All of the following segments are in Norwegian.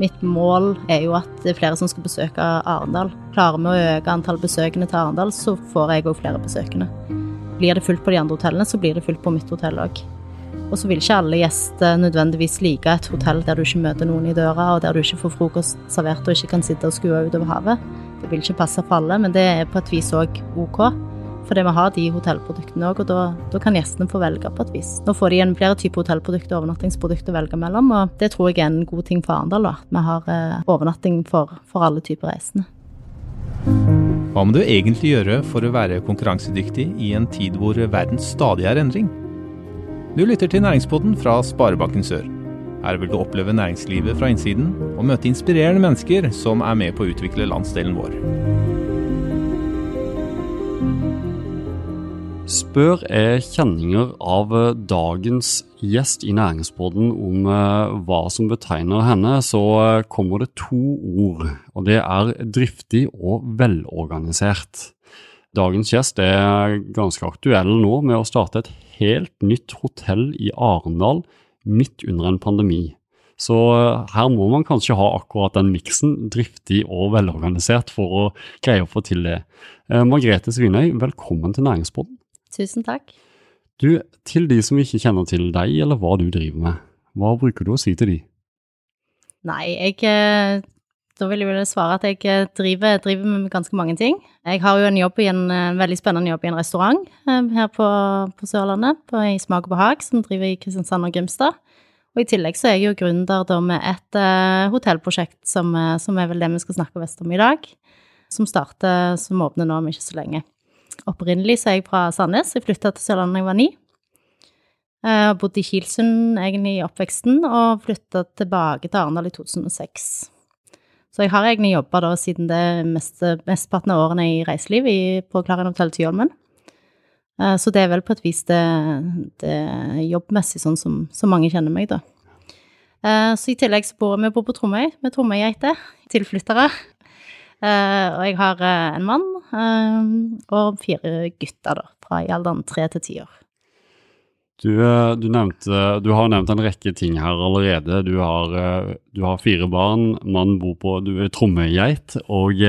Mitt mål er jo at det er flere som skal besøke Arendal. Klarer vi å øke antall besøkende til Arendal, så får jeg òg flere besøkende. Blir det fullt på de andre hotellene, så blir det fullt på mitt hotell òg. Og så vil ikke alle gjester nødvendigvis like et hotell der du ikke møter noen i døra, og der du ikke får frokost servert og ikke kan sitte og skue utover havet. Det vil ikke passe for alle, men det er på et vis òg OK. Fordi vi har de hotellproduktene òg, og da, da, kan gjestene få velge på et vis. Nå får de igjen flere typer hotellprodukter og overnattingsprodukter å velge mellom, og det tror jeg er en god ting for Arendal, at vi har eh, overnatting for, for alle typer reisende. Hva må du egentlig gjøre for å være konkurransedyktig i en tid hvor verden stadig er endring? Du lytter til Næringspodden fra Sparebanken Sør. Her vil du oppleve næringslivet fra innsiden og møte inspirerende mennesker som er med på å utvikle landsdelen vår. Spør er kjenninger av dagens gjest i Næringspodden om eh, hva som betegner henne, så eh, kommer det to ord. Og det er driftig og velorganisert. Dagens gjest er ganske aktuell nå med å starte et helt nytt hotell i Arendal midt under en pandemi. Så eh, her må man kanskje ha akkurat den miksen, driftig og velorganisert, for å greie å få til det. Eh, Margrethe Svinøy, velkommen til Næringspodden. Tusen takk. Du, til de som ikke kjenner til deg eller hva du driver med, hva bruker du å si til de? Nei, jeg eh, Da vil jeg vel svare at jeg driver, driver, med ganske mange ting. Jeg har jo en jobb i en, en veldig spennende jobb i en restaurant her på, på Sørlandet, på, i Smak og behag, som driver i Kristiansand og Grimstad. Og i tillegg så er jeg jo gründer da med et uh, hotellprosjekt som, som, er vel det vi skal snakke mest om i dag. Som starter, som åpner nå om ikke så lenge. Opprinnelig så er jeg fra Sandnes. Jeg flytta til Sørlandet da jeg var ni. Jeg bodde i Kilsund egentlig i oppveksten, og flytta tilbake til Arendal i 2006. Så jeg har egentlig jobba da siden det meste, mesteparten av årene i reiseliv i, på Clarion Hotel Tyholmen. Uh, så det er vel på et vis det, det jobbmessig sånn som, så mange kjenner meg, da. Uh, så i tillegg så bor vi bor på Tromøy med tromøygeiter, tilflyttere. Og jeg har en mann og fire gutter, da, fra i alderen tre til ti år. Du, du, nevnte, du, har nevnt en rekke ting her allerede. Du har, du har fire barn, mannen bor på Du er trommegeit og,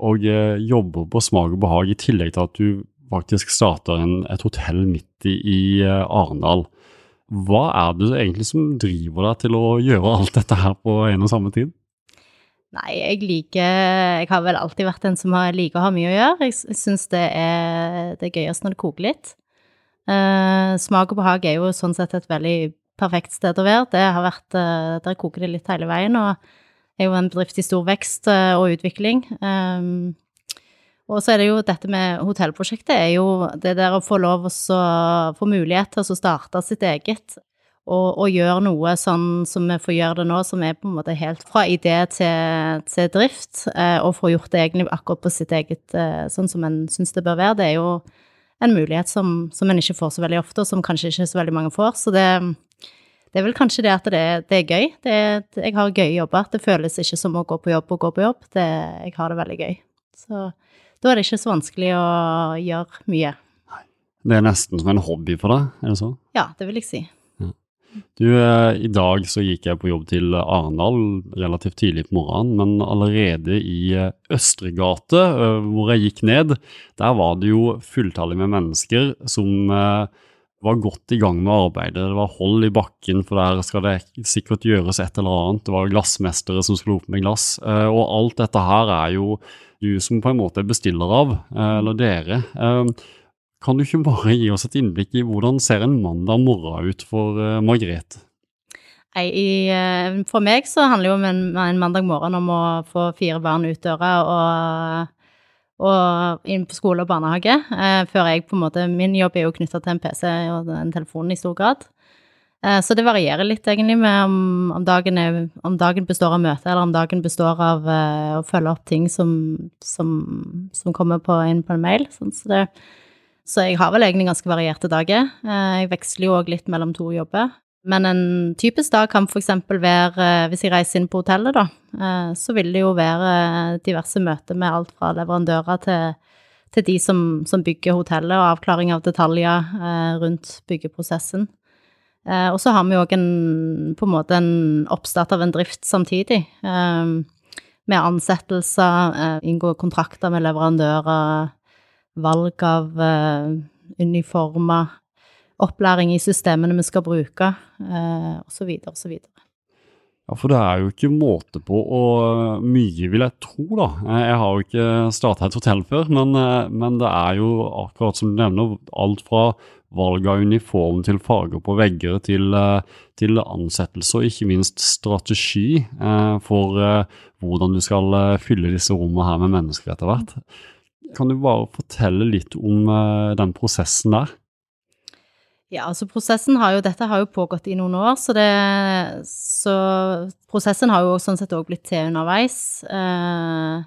og, jobber på Smak og behag, i tillegg til at du faktisk starter en, et hotell midt i, i Arendal. Hva er det egentlig som driver deg til å gjøre alt dette her på en og samme tid? Nei, jeg liker Jeg har vel alltid vært en som liker å ha mye å gjøre. Jeg, syns det er det gøyest når det koker litt. Uh, smak og behag er jo sånn sett et veldig perfekt sted å være. Det har vært uh, Der koker det litt hele veien, og er jo en bedrift i stor vekst uh, og utvikling. Um, og så er det jo dette med hotellprosjektet, er jo det der å få lov å få mulighet til å starte sitt eget. Og, og, gjøre noe sånn som vi får gjøre det nå, som er på en måte helt fra idé til, til drift, og få gjort det egentlig akkurat på sitt eget, sånn som en syns det bør være, det er jo en mulighet som, som en ikke får så veldig ofte, og som kanskje ikke så veldig mange får. Så det, det er vel kanskje det at det, det er gøy. Det, jeg har gøye jobber. Det føles ikke som å gå på jobb og gå på jobb. jeg har det veldig gøy. Så da er det ikke så vanskelig å gjøre mye. Det er nesten som en hobby for deg, er det så? Ja, det vil jeg si. Du, eh, I dag så gikk jeg på jobb til Arendal relativt tidlig på morgenen, men allerede i eh, Østregate, eh, hvor jeg gikk ned, der var det jo fulltallig med mennesker som var godt i gang med arbeidet. Det var hold i bakken, for der skal det sikkert gjøres et eller annet. Det var glassmestere som skulle opp med glass. Og alt dette her er jo du som på en måte er bestiller av, eller dere. Kan du ikke bare gi oss et innblikk i hvordan ser en mandag morgen ut for uh, Margrethe? Nei, uh, for meg så handler jo en, en, mandag morgen om å få fire barn ut døra og, og inn på skole og barnehage. Eh, før jeg på en måte Min jobb er jo knytta til en PC og en telefon i stor grad. Så det varierer litt egentlig med om, om, dagen er, om, dagen består av møte, eller om dagen består av å følge opp ting som, som, som kommer på, inn på en mail. Sånn, så det, så jeg har vel egentlig ganske varierte dager. Eh, jeg veksler jo òg litt mellom to jobber. Men en typisk dag kan f.eks. være, eh, hvis jeg reiser inn på hotellet, da, eh, så vil det jo være diverse møter med alt fra leverandører til, til de som, som, bygger hotellet, og avklaring av detaljer rundt byggeprosessen. Og så har vi òg på en måte en oppstart av en drift samtidig. Med ansettelser, inngå kontrakter med leverandører, valg av uh, uniformer, opplæring i systemene vi skal bruke, uh, osv., osv. Ja, for det er jo ikke måte på og mye, vil jeg tro, da. Jeg har jo ikke starta et hotell før, men, men, det er jo akkurat som du nevner, alt fra valg av uniform til farger på vegger til, til ansettelse og ikke minst strategi eh, for eh, hvordan du skal eh, fylle disse rommene her med mennesker etter hvert. Kan du bare fortelle litt om eh, den prosessen der? Ja, altså prosessen har jo, Dette har jo pågått i noen år, så, det, så prosessen har jo sånn sett òg blitt til underveis. Eh,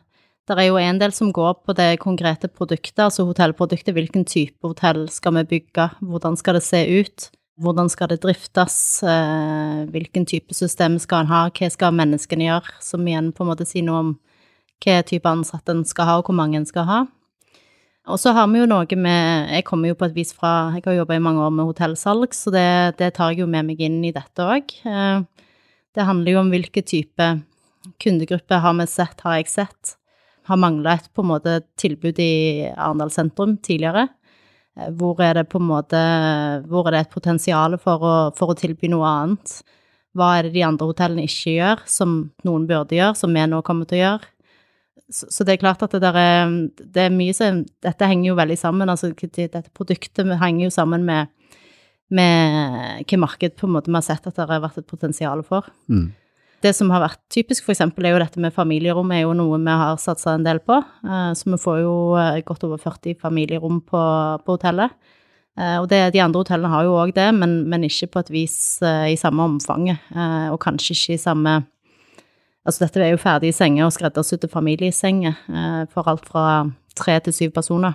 det er jo en del som går på det konkrete produktet, altså hotellproduktet. Hvilken type hotell skal vi bygge? Hvordan skal det se ut? Hvordan skal det driftes? Eh, hvilken type system skal en ha? Hva skal menneskene gjøre? Som igjen på en måte sier noe om hva type ansatte en skal ha, og hvor mange en skal ha. Og så har vi jo noe med Jeg kommer jo på et vis fra Jeg har jobba i mange år med hotellsalg, så det, det, tar jeg jo med meg inn i dette òg. Eh, det handler jo om hvilke type kundegrupper har vi sett, har jeg sett. Har mangla et på en måte tilbud i Arendal sentrum tidligere. Eh, hvor er det på en måte Hvor er det et potensial for å, for å tilby noe annet? Hva er det de andre hotellene ikke gjør, som noen burde gjøre, som vi nå kommer til å gjøre? Så, det er klart at det, der er, det er mye som Dette henger jo veldig sammen. altså Dette produktet henger jo sammen med, med hvilket marked på en måte vi har sett at det har vært et potensial for. Mm. Det som har vært typisk, f.eks., er jo dette med familierom, er jo noe vi har satsa en del på. Eh, så vi får jo eh, godt over 40 familierom på, på hotellet. Eh, og det, de andre hotellene har jo òg det, men, men, ikke på et vis i samme omfanget. Og kanskje ikke i samme Altså dette er jo ferdige senger og skreddersydde familiesenger eh, for alt fra tre til syv personer.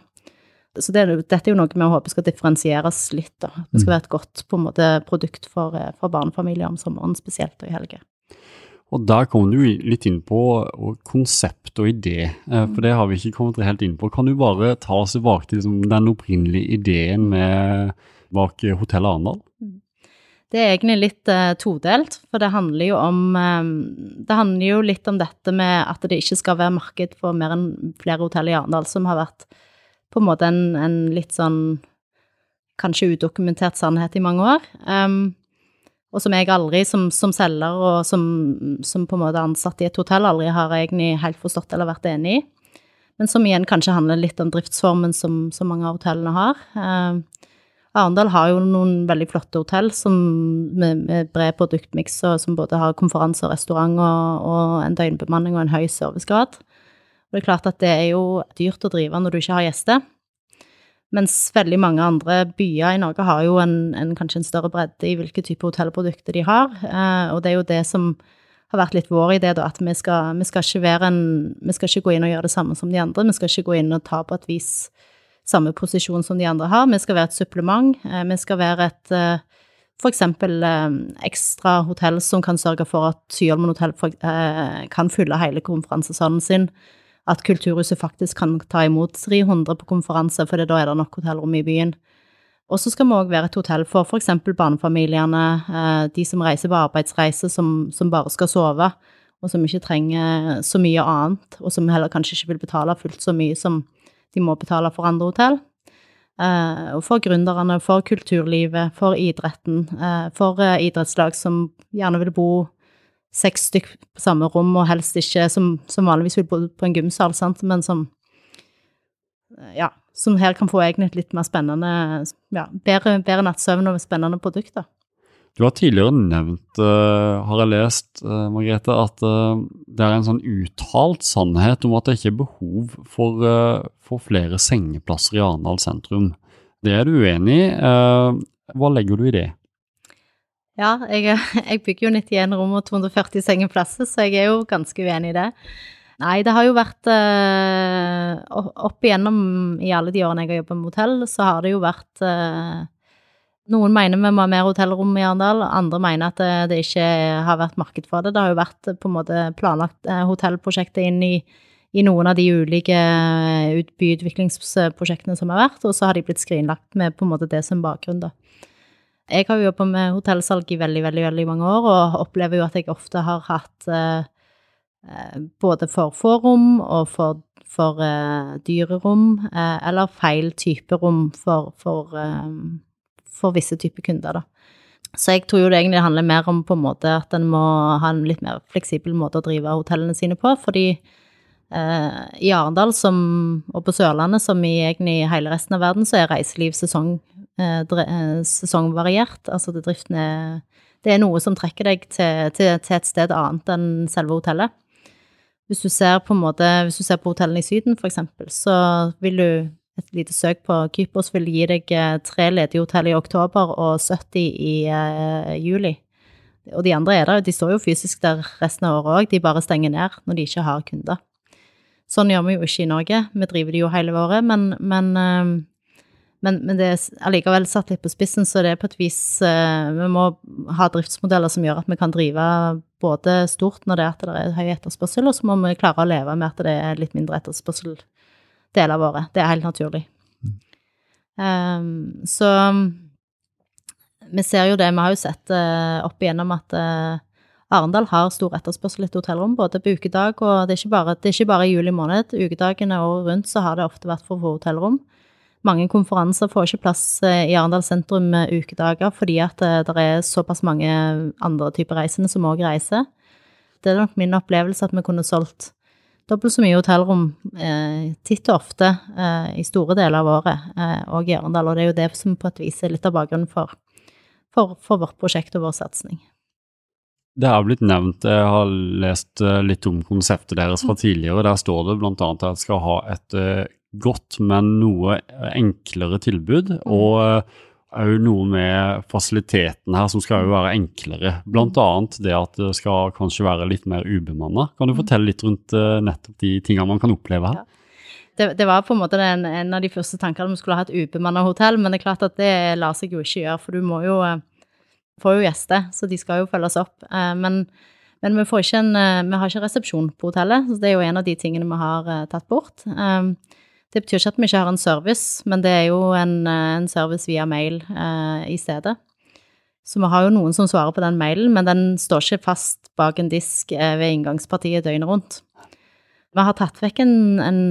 Så det, dette er jo noe vi håper skal differensieres litt, da. Det skal mm. være et godt på en måte, produkt for, eh, for barnefamilier om sommeren spesielt, og i helger. Og der kom du litt inn på konsept og idé, eh, for det har vi ikke kommet helt inn på. Kan du bare ta oss tilbake til liksom, den opprinnelige ideen med, bak Hotellet Arendal? Mm. Det er egentlig litt uh, todelt, for det handler jo om um, Det handler jo litt om dette med at det ikke skal være marked for mer enn flere hotell i Arendal, som har vært på en måte en, en, litt sånn kanskje udokumentert sannhet i mange år. Um, og som jeg aldri, som, som selger og som, som, på en måte ansatt i et hotell, aldri har egentlig helt forstått eller vært enig i. Men som igjen kanskje handler litt om driftsformen som, som mange av hotellene har. Um, Arendal har jo noen veldig flotte hotell som, med, med, bred produktmiks, som både har konferanse og restaurant og, og, en døgnbemanning og en høy servicegrad. Og det er klart at det er jo dyrt å drive når du ikke har gjester. Mens veldig mange andre byer i Norge har jo en, en, kanskje en større bredde i hvilke type hotellprodukter de har. Eh, og det er jo det som har vært litt vår idé, da, at vi skal, vi skal, en Vi skal ikke gå inn og gjøre det samme som de andre. Vi skal ikke gå inn og ta på et vis samme posisjon som de andre har. Vi skal være et supplement. Eh, vi skal være et eh, f.eks. Eh, ekstra hotell som kan sørge for at Syholmen hotell kan fylle hele konferansesalen sin. At Kulturhuset faktisk kan ta imot 300 på konferanse, for da er det nok hotellrom i byen. Og så skal vi òg være et hotell for f.eks. barnefamiliene, de som reiser på arbeidsreise, som, som, bare skal sove, og som ikke trenger så mye annet, og som heller kanskje ikke vil betale fullt så mye som de må betale for andre hotell. Uh, og for gründerne, for kulturlivet, for idretten, uh, for uh, idrettslag som gjerne vil bo seks stykk på samme rom, og helst ikke som, som vanligvis vil bo på en gymsal, sant? men som ja, som her kan få egentlig et litt mer spennende ja, bedre, bedre nattsøvn og spennende produkter. Du har tidligere nevnt, uh, har jeg lest, uh, Margrethe, at uh, det er en sånn uttalt sannhet om at det ikke er behov for, for flere sengeplasser i Arendal sentrum. Det er du uenig i. hva legger du i det? Ja, jeg, jeg bygger jo 91 rom og 240 sengeplasser, så jeg er jo ganske uenig i det. Nei, det har jo vært Opp igjennom i alle de årene jeg har jobbet med hotell, så har det jo vært noen mener vi må ha mer hotellrom i Arendal, andre mener at det, ikke har vært marked for det. Det har jo vært på en måte planlagt hotellprosjektet hotellprosjekter inn i, i, noen av de ulike eh, byutviklingsprosjektene som har vært, og så har de blitt skrinlagt med på en måte det som bakgrunn, da. Jeg har jo jobba med hotellsalg i veldig, veldig, veldig mange år, og opplever jo at jeg ofte har hatt eh, eh både for få rom og for, for eh, dyre rom, eh, eller feil type rom for, for, eh, for visse typer kunder, da. Så jeg tror jo det egentlig handler mer om på en måte at en må ha en litt mer fleksibel måte å drive hotellene sine på, fordi eh, i Arendal og på Sørlandet, som i egentlig hele resten av verden, så er reiseliv sesong, eh, eh sesongvariert. Altså det driften er Det er noe som trekker deg til, til, til, et sted annet enn selve hotellet. Hvis du ser på hvis du ser på hotellene i Syden, for eksempel, så vil du et lite søk på Kypros vil gi deg eh, tre ledige hotell i oktober og 70 i uh, juli. Og de andre er der, de står jo fysisk der resten av året òg, de bare stenger ned når de ikke har kunder. Sånn gjør vi jo ikke i Norge, vi driver det jo hele året, men, men, uh, men, men det er allikevel satt litt på spissen, så det er på et vis uh, Vi må ha driftsmodeller som gjør at vi kan drive både stort når det er det er høy etterspørsel, og så må vi klare å leve med at det er litt mindre etterspørsel deler av året. Det er helt naturlig. Um, så vi ser jo det, vi har jo sett uh, opp igjennom at uh, Arendal har stor etterspørsel etter hotellrom, både på ukedag og det er ikke bare, det er ikke bare i juli måned. Ukedagene året rundt så har det ofte vært for få hotellrom. Mange konferanser får ikke plass uh, i Arendal sentrum med ukedager fordi at det er såpass mange andre typer reisende som òg reiser. Det er nok min opplevelse at vi kunne solgt dobbelt så mye hotellrom eh, titt og ofte eh, i store deler av året, eh, og i Arendal. Og det er jo det som på et vis er litt av bakgrunnen for, for, for vårt prosjekt og vår satsing. Det har blitt nevnt, jeg har lest eh, litt om konseptet deres fra tidligere. Der står det bl.a. at dere skal ha et eh, godt, men noe enklere tilbud. Mm. og òg noe med fasilitetene her som skal jo være enklere. Annet det at det skal kanskje være litt mer ubemanna. Kan du mm. fortelle litt rundt uh, nettopp de tingene man kan oppleve her? Ja. Det, det, var på en måte en, en av de første tankene om vi skulle ha et ubemanna hotell, men det er klart at det lar seg jo ikke gjøre, for du må jo uh, får jo gjester, så de skal jo følges opp. Uh, men, men vi, en, vi, har ikke resepsjon på hotellet, så det er jo en av de tingene vi har tatt bort. Det betyr ikke at vi ikke har en service, men det er jo en, eh, en service via mail eh, i stedet. Så vi har jo noen som svarer på den mailen, men den står ikke fast bak en disk eh, ved inngangspartiet døgnet rundt. Vi har tatt vekk en, en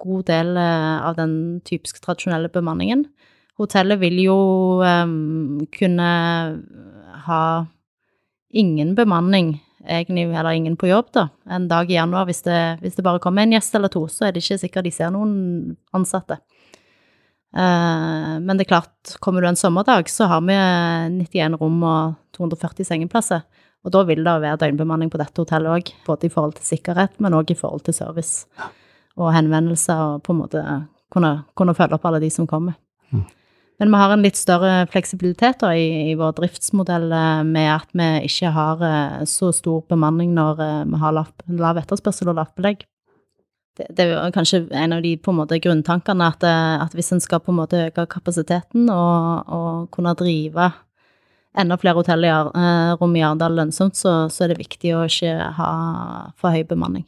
god del eh, av den typisk tradisjonelle bemanningen. Hotellet vil jo um, kunne ha ingen bemanning egentlig, heller ingen på jobb, da, en dag i januar. Hvis det, hvis det bare kommer en gjest eller to, så er det ikke sikkert de ser noen ansatte. Uh, men det er klart, kommer du en sommerdag, så har vi 91 rom og 240 sengeplasser. Og da vil det være døgnbemanning på dette hotellet òg, både i forhold til sikkerhet, men òg i forhold til service og henvendelser, og på en måte kunne, kunne følge opp alle de som kommer. Mm. Men vi har en litt større fleksibilitet da, i, i, vår driftsmodell eh, med at vi ikke har eh, så stor bemanning når eh, vi har lav, lav etterspørsel og lavt belegg. Det, det, er kanskje en av de på en måte grunntankene at, at hvis en skal på en måte øke kapasiteten og, og kunne drive enda flere hotellrom i Arendal lønnsomt, så, så, er det viktig å ikke ha for høy bemanning.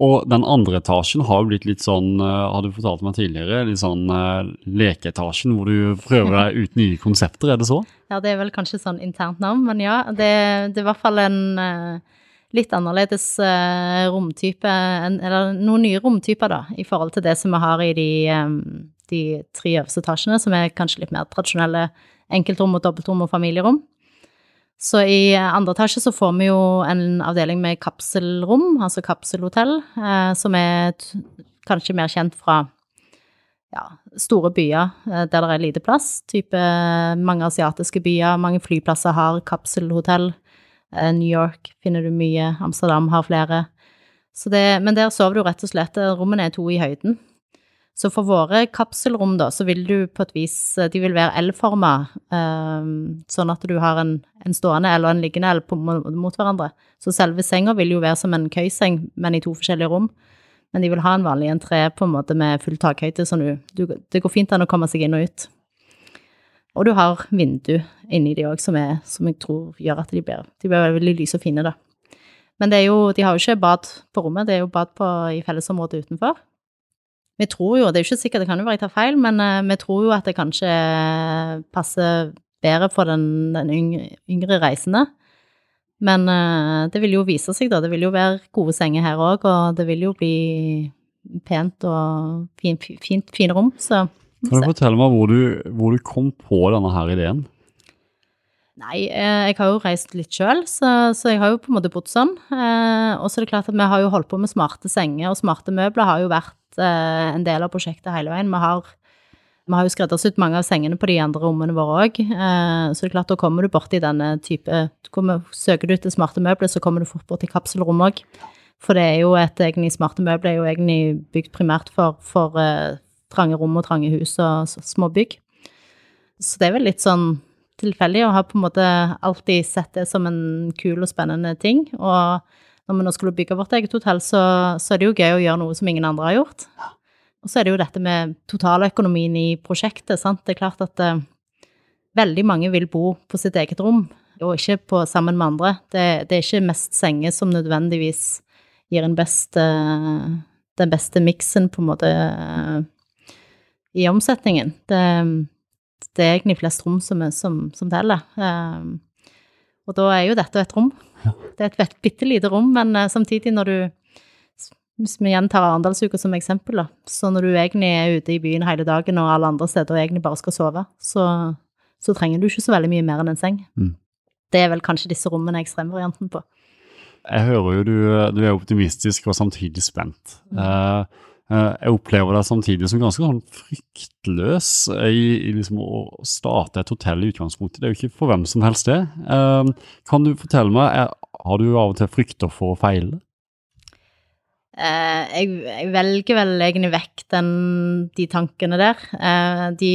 Og den andre etasjen har jo blitt litt sånn, uh, har du fortalt meg tidligere, litt sånn uh, lekeetasjen hvor du prøver deg ut nye konsepter, er det så? Ja, det er vel kanskje sånn internt navn, men ja. Det, det er i hvert fall en uh, litt annerledes romtype, en, eller noen nye romtyper, da, i forhold til det som vi har i de, um, de tre øverste etasjene, som er kanskje litt mer tradisjonelle enkeltrom og dobbeltrom og familierom. Så i andre etasje så får vi jo en avdeling med kapselrom, altså kapselhotell, eh, som er kanskje mer kjent fra ja, store byer eh, der det er lite plass. Type mange asiatiske byer, mange flyplasser har kapselhotell. Eh, New York finner du mye, Amsterdam har flere. Det, men der sover du rett og slett, rommene er to i høyden. Så for våre kapselrom, da, så vil du på et vis De vil være L-forma, um, sånn at du har en, en, stående eller en liggende L mot hverandre. Så selve senga vil jo være som en køyseng, men i to forskjellige rom. Men de vil ha en vanlig entré på en måte med full takhøyde, så du, du, det går fint an å komme seg inn og ut. Og du har vindu inni de òg, som, som, jeg tror gjør at de blir, de blir veldig lyse og fine, da. Men jo, de har jo ikke bad på rommet, det er jo bad på, i fellesområdet utenfor. Vi tror jo, det er jo ikke sikkert, det kan jo være jeg tar feil, men uh, vi tror jo at det kanskje passer bedre for den, den yngre, reisende. Men uh, det vil jo vise seg, da. Det vil jo være gode senger her òg, og det vil jo bli pent og fint, fint, fine rom, så Kan du fortelle meg hvor du, hvor du kom på denne her ideen? Nei, eh, jeg har jo reist litt sjøl, så, så, jeg har jo på en måte bodd sånn. Eh, og så er det klart at vi har jo holdt på med smarte senger, og smarte møbler har jo vært eh, en del av prosjektet hele veien. Vi har, vi har jo skreddersydd mange av sengene på de andre rommene våre òg. Eh, så det er klart, da kommer du borti denne type Søker du etter smarte møbler, så kommer du fort borti kapselrom òg. For det er jo et egentlig smarte møbler er jo egentlig bygd primært for, for uh, trange rom og trange hus og små bygg. Så det er vel litt sånn tilfeldig, og har på en måte alltid sett det som en kul og spennende ting. Og når vi nå skulle bygge vårt eget hotell, så, så er det jo gøy å gjøre noe som ingen andre har gjort. Og så er det jo dette med totaløkonomien i prosjektet, sant. Det er klart at uh, veldig mange vil bo på sitt eget rom, og ikke på, sammen med andre. Det, det er ikke mest senger som nødvendigvis gir en uh, den beste miksen, på en måte, uh, i omsetningen. Det det er egentlig flest rom som, som, som teller. Og da er jo dette et rom. Det er et bitte lite rom, men uh, samtidig når du Hvis vi igjen tar Arendalsuka som eksempel, da, så når du egentlig er ute i byen hele dagen og alle andre steder egentlig bare skal sove, så, så trenger du ikke så veldig mye mer enn en seng. Mm. Det er vel kanskje disse rommene ekstremvarianten på. Jeg hører jo du, du er optimistisk og samtidig spent. Mm. Eh, jeg opplever deg samtidig som ganske sånn fryktløs i, i liksom å starte et hotell i utgangspunktet. Det er jo ikke for hvem som helst, det. Eh, kan du fortelle meg, er, har du av og til frykter for å feile? Uh, jeg, jeg, velger vel egentlig vekk den, de tankene der. Uh, de,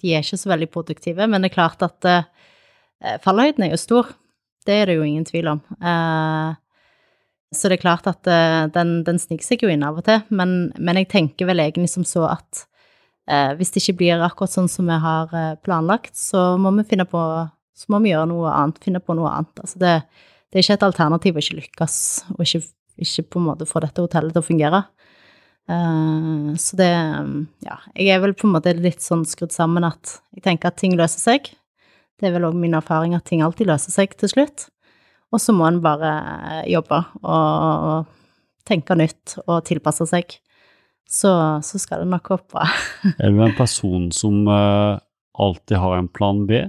de, er ikke så veldig produktive, men det er klart at fallhøyden er jo stor. Det er det jo ingen tvil om. Uh, så det er klart at uh, den, den sniker seg jo inn av og til, men, men, jeg tenker vel egentlig som så at uh, hvis det ikke blir akkurat sånn som vi har uh, planlagt, så må vi finne på Så må vi gjøre noe annet, finne på noe annet. Altså det, det er ikke et alternativ å ikke lykkes og ikke, ikke, på en måte få dette hotellet til å fungere. så det Ja, jeg er vel på en måte litt sånn skrudd sammen at jeg tenker at ting løser seg. Det er vel òg min erfaring at ting alltid løser seg til slutt. Og så må en bare jobbe og tenke nytt og tilpasse seg. Så, så skal det nok gå bra. er du en person som uh, alltid har en plan B?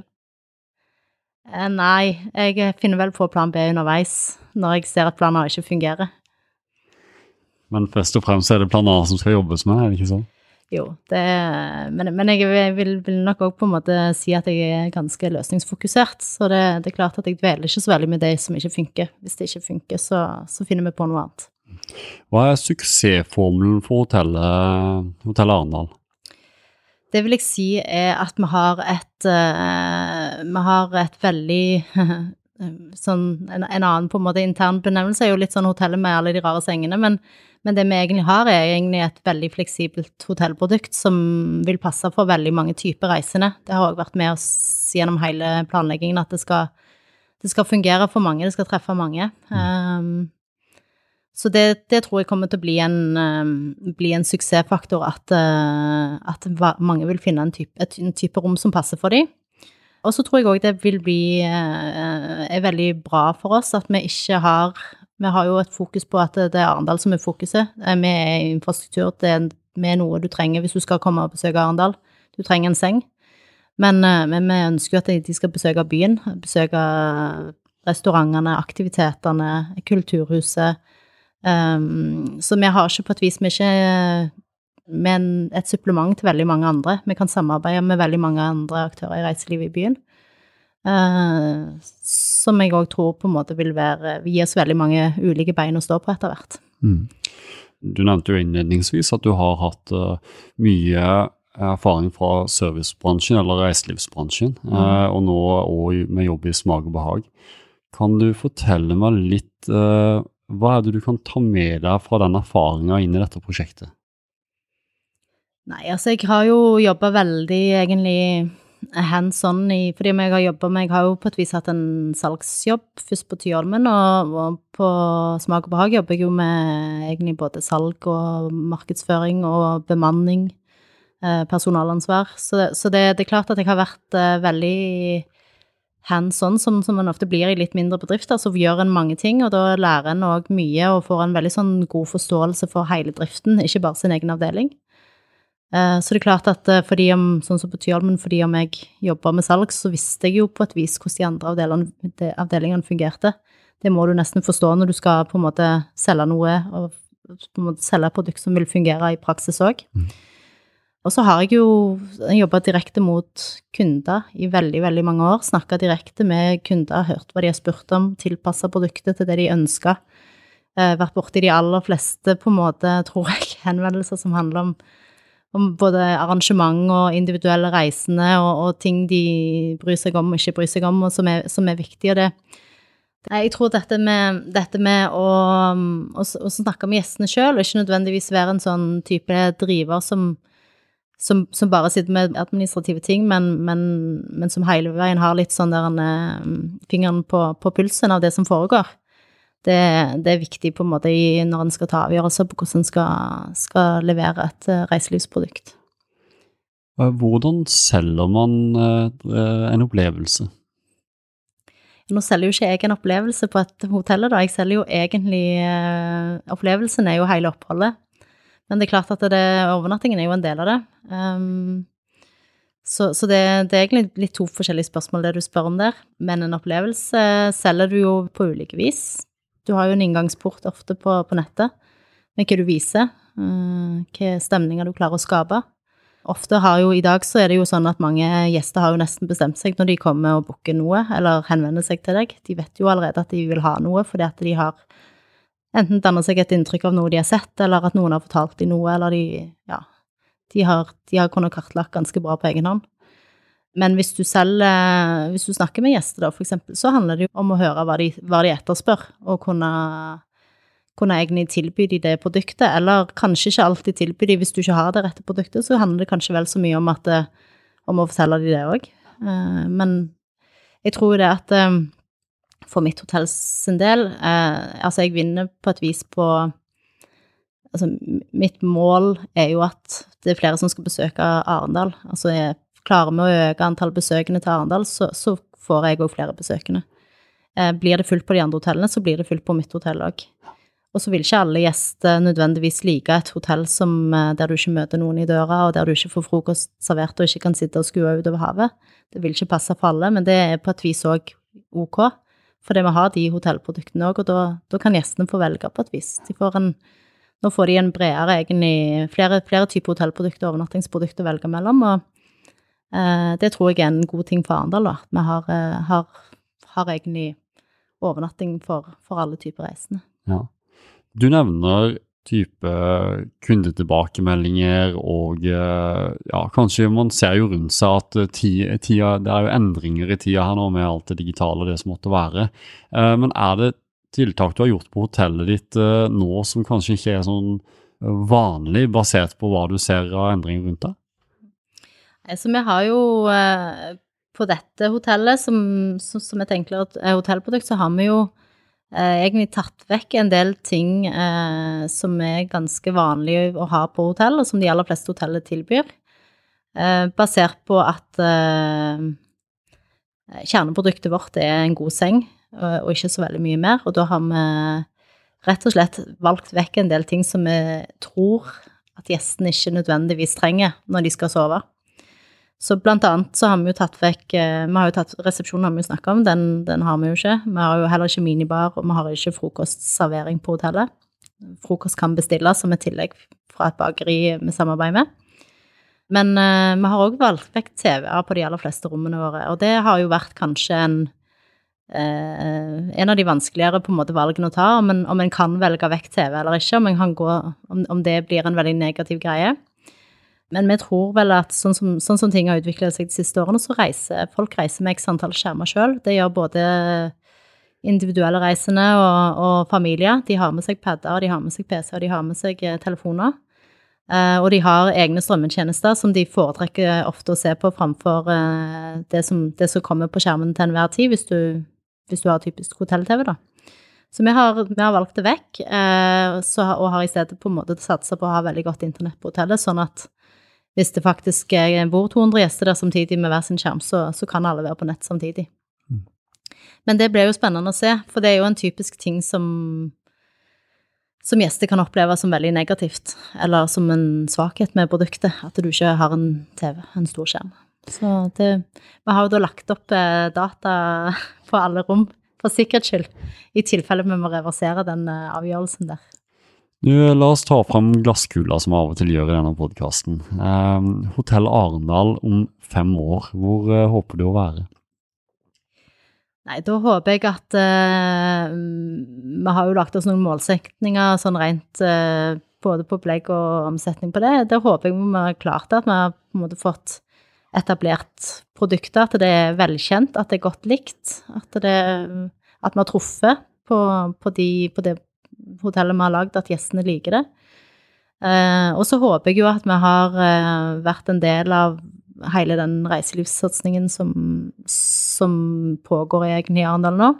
Eh, nei, jeg finner vel på plan B underveis når jeg ser at plan A ikke fungerer. Men først og fremst er det plan A som skal jobbes med, er det ikke sånn? Jo, det, men, men jeg vil, vil nok òg på en måte si at jeg er ganske løsningsfokusert. Så det, det, er klart at jeg dveler ikke så veldig med det som ikke funker. Hvis det ikke funker, så, så finner vi på noe annet. Hva er suksessformelen for hotellet, hotellet Arendal? Det vil jeg si er at vi har et uh, Vi har et veldig sånn en, en, annen på en måte intern benevnelse er jo litt sånn hotellet med alle de rare sengene, men men det vi egentlig har, er egentlig et veldig fleksibelt hotellprodukt som vil passe for veldig mange typer reisende. Det har òg vært med oss gjennom hele planleggingen at det skal, det skal fungere for mange, det skal treffe mange. Um, så det, det, tror jeg kommer til å bli en, um, bli en suksessfaktor, at, uh, at, mange vil finne en type, et, en type, rom som passer for dem. Og så tror jeg òg det vil bli uh, er veldig bra for oss at vi ikke har vi har jo et fokus på at det er Arendal som er fokuset. Eh, vi er infrastruktur, det er, vi noe du trenger hvis du skal komme og besøke Arendal. Du trenger en seng. Men, eh, men vi ønsker jo at de skal besøke byen, besøke restaurantene, aktivitetene, kulturhuset. Um, så vi har ikke på et vis Vi er ikke med et supplement til veldig mange andre. Vi kan samarbeide med veldig mange andre aktører i reiselivet i byen. Uh, som jeg òg tror på en måte vil være, gi oss veldig mange ulike bein å stå på etter hvert. Mm. Du nevnte jo innledningsvis at du har hatt uh, mye erfaring fra servicebransjen eller reiselivsbransjen, mm. uh, og nå òg med jobb i Smak og behag. Kan du fortelle meg litt Hva er det du kan ta med deg fra den erfaringa inn i dette prosjektet? Nei, altså jeg har jo jobba veldig egentlig hands on i Fordi jeg har jobba med Jeg har jo på et vis hatt en salgsjobb, først på Tyholmen, og, og, på Smak og behag jobber jeg jo med egentlig både salg og markedsføring og bemanning. eh, personalansvar. Så, så det, det, er klart at jeg har vært eh, veldig hands on, som, som man ofte blir i litt mindre bedrifter. Så gjør en mange ting, og da lærer en òg mye og får en veldig sånn god forståelse for hele driften, ikke bare sin egen avdeling. Eh, så det er klart at eh, fordi om, sånn som på Tyholmen, fordi om jeg jobba med salg, så visste jeg jo på et vis hvordan de andre avdelingene fungerte. Det må du nesten forstå når du skal på en måte selge noe, og på en måte selge et produkt som vil fungere i praksis òg. Mm. Og så har jeg jo jobba direkte mot kunder i veldig, veldig mange år. Snakka direkte med kunder, hørt hva de har spurt om, tilpassa produktet til det de ønska. Eh, vært borti de aller fleste, på en måte, tror jeg, henvendelser som handler om om både arrangement og individuelle reisende og, og, ting de bryr seg om og ikke bryr seg om, og som er, som er viktig. Og det, jeg tror dette med, dette med å, å, å, snakke med gjestene sjøl, og ikke nødvendigvis være en sånn type driver som, som, som bare sitter med administrative ting, men, men, men, som hele veien har litt sånn der en, eh, fingeren på, på pulsen av det som foregår det, det, er viktig på en måte når en skal ta avgjørelser på hvordan en skal, skal, levere et uh, reiselivsprodukt. Hvordan selger man uh, en opplevelse? Nå selger jo ikke jeg en opplevelse på et hotell, da. Jeg selger jo egentlig Opplevelsen er jo hele oppholdet. Men det er klart at det, overnattingen er jo en del av det. Um, så, så det, det, er egentlig litt to forskjellige spørsmål det du spør om der. Men en opplevelse selger du jo på ulike vis. Du har jo en inngangsport ofte på, på nettet med hva du viser, uh, hva stemninger du klarer å skape. Ofte har jo, I dag så er det jo sånn at mange gjester har jo nesten bestemt seg når de kommer og booker noe, eller henvender seg til deg. De vet jo allerede at de vil ha noe, fordi at de har enten dannet seg et inntrykk av noe de har sett, eller at noen har fortalt dem noe, eller de Ja. De har, de har kunnet kartlagt ganske bra på egen hånd. Men hvis du selger Hvis du snakker med gjester, da, for eksempel, så handler det jo om å høre hva de, hva de etterspør, og kunne, kunne egentlig tilby de det produktet, eller kanskje ikke alltid tilby de hvis du ikke har det rette produktet, så handler det kanskje vel så mye om, at, om å fortelle de det òg. Eh, men jeg tror det at eh, for mitt hotell sin del eh, Altså, jeg vinner på et vis på Altså, mitt mål er jo at det er flere som skal besøke Arendal. Altså, jeg klarer vi å øke antall besøkende til Arendal, så, så får jeg òg flere besøkende. Eh, blir det fullt på de andre hotellene, så blir det fullt på mitt hotell òg. Og så vil ikke alle gjester nødvendigvis like et hotell som, eh, der du ikke møter noen i døra, og der du ikke får frokost servert og ikke kan sitte og skue utover havet. Det vil ikke passe for alle, men det er på et vis òg ok. Fordi vi har de hotellproduktene òg, og da, da, kan gjestene få velge på et vis. Får en, nå får de en bredere, egentlig, flere, flere typer hotellprodukter og overnattingsprodukter å velge mellom. og det tror jeg er en god ting for Arendal, at Vi har, eh, har, har, egentlig overnatting for, for alle typer reisende. Ja. Du nevner type kundetilbakemeldinger og eh, ja, kanskje man ser jo rundt seg at tida, det er jo endringer i tida her nå med alt det digitale og det som måtte være. Men er det tiltak du har gjort på hotellet ditt nå som kanskje ikke er sånn vanlig, basert på hva du ser av endringer rundt deg? Eh, så vi har jo eh, på dette hotellet, som, som et enklere hotellprodukt, så har vi jo eh, egentlig tatt vekk en del ting som er ganske vanlige å ha på hotell, og som de aller fleste hoteller tilbyr. Basert på at kjerneproduktet vårt er en god seng, og, og ikke så veldig mye mer. Og da har vi rett og slett valgt vekk en del ting som vi tror at gjestene ikke nødvendigvis trenger når de skal sove. Så blant annet så har vi jo tatt vekk eh, Vi har jo tatt Resepsjonen har vi jo snakka om, den, den, har vi jo ikke. Vi har jo heller ikke minibar, og vi har ikke frokostservering på hotellet. Frokost kan bestilles som et tillegg fra et bakeri vi samarbeider med. Men uh, vi har òg valgt vekk TV-er på de aller fleste rommene våre, og det har jo vært kanskje en uh, en av de vanskeligere på en måte valgene å ta, om en, om en kan velge vekk TV eller ikke, om, gå, om, om det blir en veldig negativ greie. Men vi tror vel at sånn som, sånn som ting har utvikla seg de siste årene, så reiser folk reiser med x antall skjermer sjøl. Det gjør både individuelle reisende og, og, familier. De har med seg padder, de har med seg PC, og de har med seg eh, telefoner. Uh, og de har egne strømmetjenester som de foretrekker ofte å se på framfor uh, det, som, det, som, kommer på skjermen til enhver tid, hvis du, hvis du har typisk hotell-TV, da. Så vi har, vi har, valgt det vekk, eh, så, og har i stedet på en måte satsa på å ha veldig godt internett på hotellet, sånn at hvis det faktisk bor 200 gjester der samtidig med hver sin skjerm, så, så kan alle være på nett samtidig. Mm. Men det blir jo spennende å se, for det er jo en typisk ting som som gjester kan oppleve som veldig negativt, eller som en svakhet med produktet, at du ikke har en TV, en stor skjerm. Så det, vi har jo da lagt opp eh, data på alle rom, for sikkerhets skyld, i tilfelle vi må reversere den eh, avgjørelsen der. Du, La oss ta fram glasskula, som vi av og til gjør i denne podkasten. Eh, Hotell Arendal om fem år, hvor eh, håper du å være? Nei, da håper jeg at eh, Vi har jo lagt oss noen målsetninger sånn rent eh, både på belegg og omsetning på det. Det håper jeg vi har klart at vi har på en måte fått etablert produkter, at det er velkjent, at det er godt likt, at, det, at vi har truffet på, på, de, på det hotellet vi har lagd, at gjestene liker det. Eh, og så håper jeg jo at vi har eh, vært en del av hele den reiselivssatsingen som, som pågår egentlig i Arendal nå.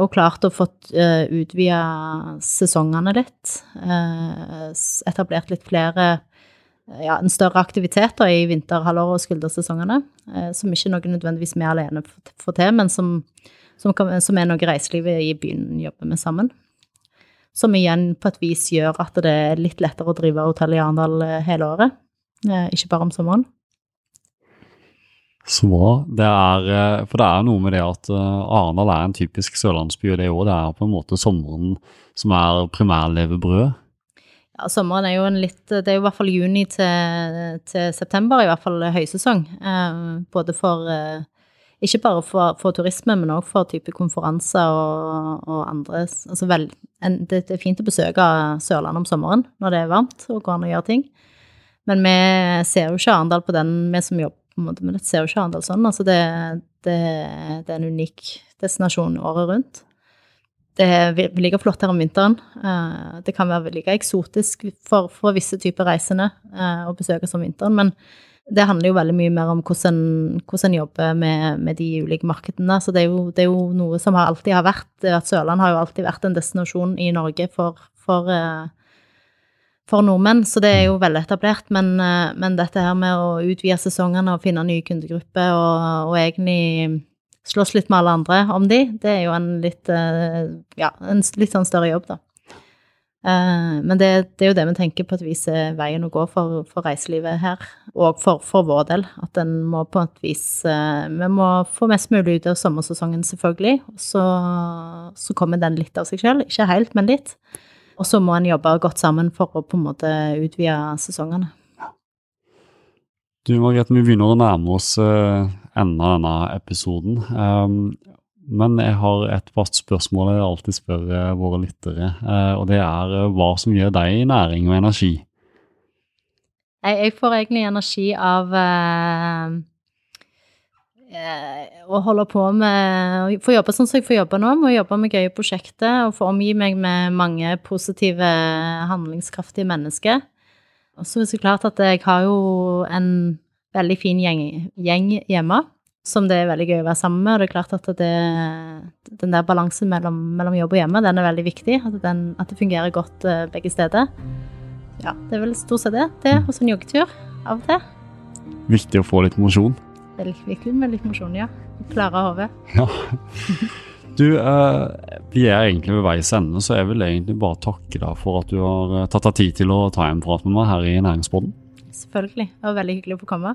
Og klart å få uh, utvida sesongene litt. Etablert litt flere ja, en større aktivitet da, i vinterhalvåret og skuldersesongene. Uh, som ikke noe nødvendigvis vi alene får til, men som, som, kan, som er noe reiselivet i byen jobber med sammen. Som igjen på et vis gjør at det er litt lettere å drive hotell i Arendal hele året. Ikke bare om sommeren. Så bra. Det er, eh, for det er noe med det at Arendal er en typisk sørlandsby, og det jo det er på en måte sommeren som er primærlevebrødet. Ja, sommeren er jo en litt Det er jo i hvert fall juni til, til september, i hvert fall høysesong. Eh, både for eh, Ikke bare for, for, turisme, men òg for type konferanser og, og andre Altså vel, en, det, det, er fint å besøke Sørlandet om sommeren når det er varmt og går an å gjøre ting. Men vi ser jo ikke Arendal på den, vi som jobber på en måte, men det ser jo ikke Arendal sånn. Altså det, det, det, er en unik destinasjon året rundt. Det er like flott her om vinteren. Eh, det kan være like eksotisk for, for visse typer reisende eh, å besøke som vinteren, men det handler jo veldig mye mer om hvordan, hvordan jobber med, med, de ulike markedene. Så det er, jo, det er, jo, noe som alltid har vært at Sørland har jo alltid vært en destinasjon i Norge for, for uh, for nordmenn, så det er jo veldig etablert. Men, eh, men dette her med å utvide sesongene og finne nye kundegrupper og, og, egentlig slåss litt med alle andre om de, det er jo en litt, eh, ja, en litt sånn større jobb, da. Eh, men det, det, er jo det vi tenker på et vis er veien å gå for, for reiselivet her, og for, for, vår del. At en må på et vis Vi må få mest mulig ut av sommersesongen, selvfølgelig. Så, så kommer den litt av seg selv. Ikke helt, men litt. Og så må en jobbe godt sammen for å på en måte utvide sesongene. Du Margrethe, vi begynner å nærme oss enden av denne episoden. Men jeg har et fast spørsmål jeg alltid spør uh, våre lyttere. Uh, og det er uh, hva som gjør deg næring og energi? Jeg, får egentlig energi av å eh, holde på med Få jobbe sånn som jeg får jobbe nå, med å jobbe med gøye prosjekter og få omgi meg med mange positive, handlingskraftige mennesker. Og så er det klart at jeg har jo en veldig fin gjeng, gjeng hjemme som det er veldig gøy å være sammen med. Og det er klart at det, den der balansen mellom, mellom, jobb og hjemme, den er veldig viktig. At, den, at det fungerer godt uh, begge steder. Ja, det er vel stort sett det. Det hos en joggetur av og til. Viktig å få litt mosjon? Det er viktig med litt mosjon, ja. Klare hodet. Ja. Du, eh, vi er egentlig ved veis ende, så jeg vil egentlig bare takke deg for at du har eh, tatt deg tid til å ta en prat med meg her i Næringsboden. Selvfølgelig. Det var veldig hyggelig å få komme.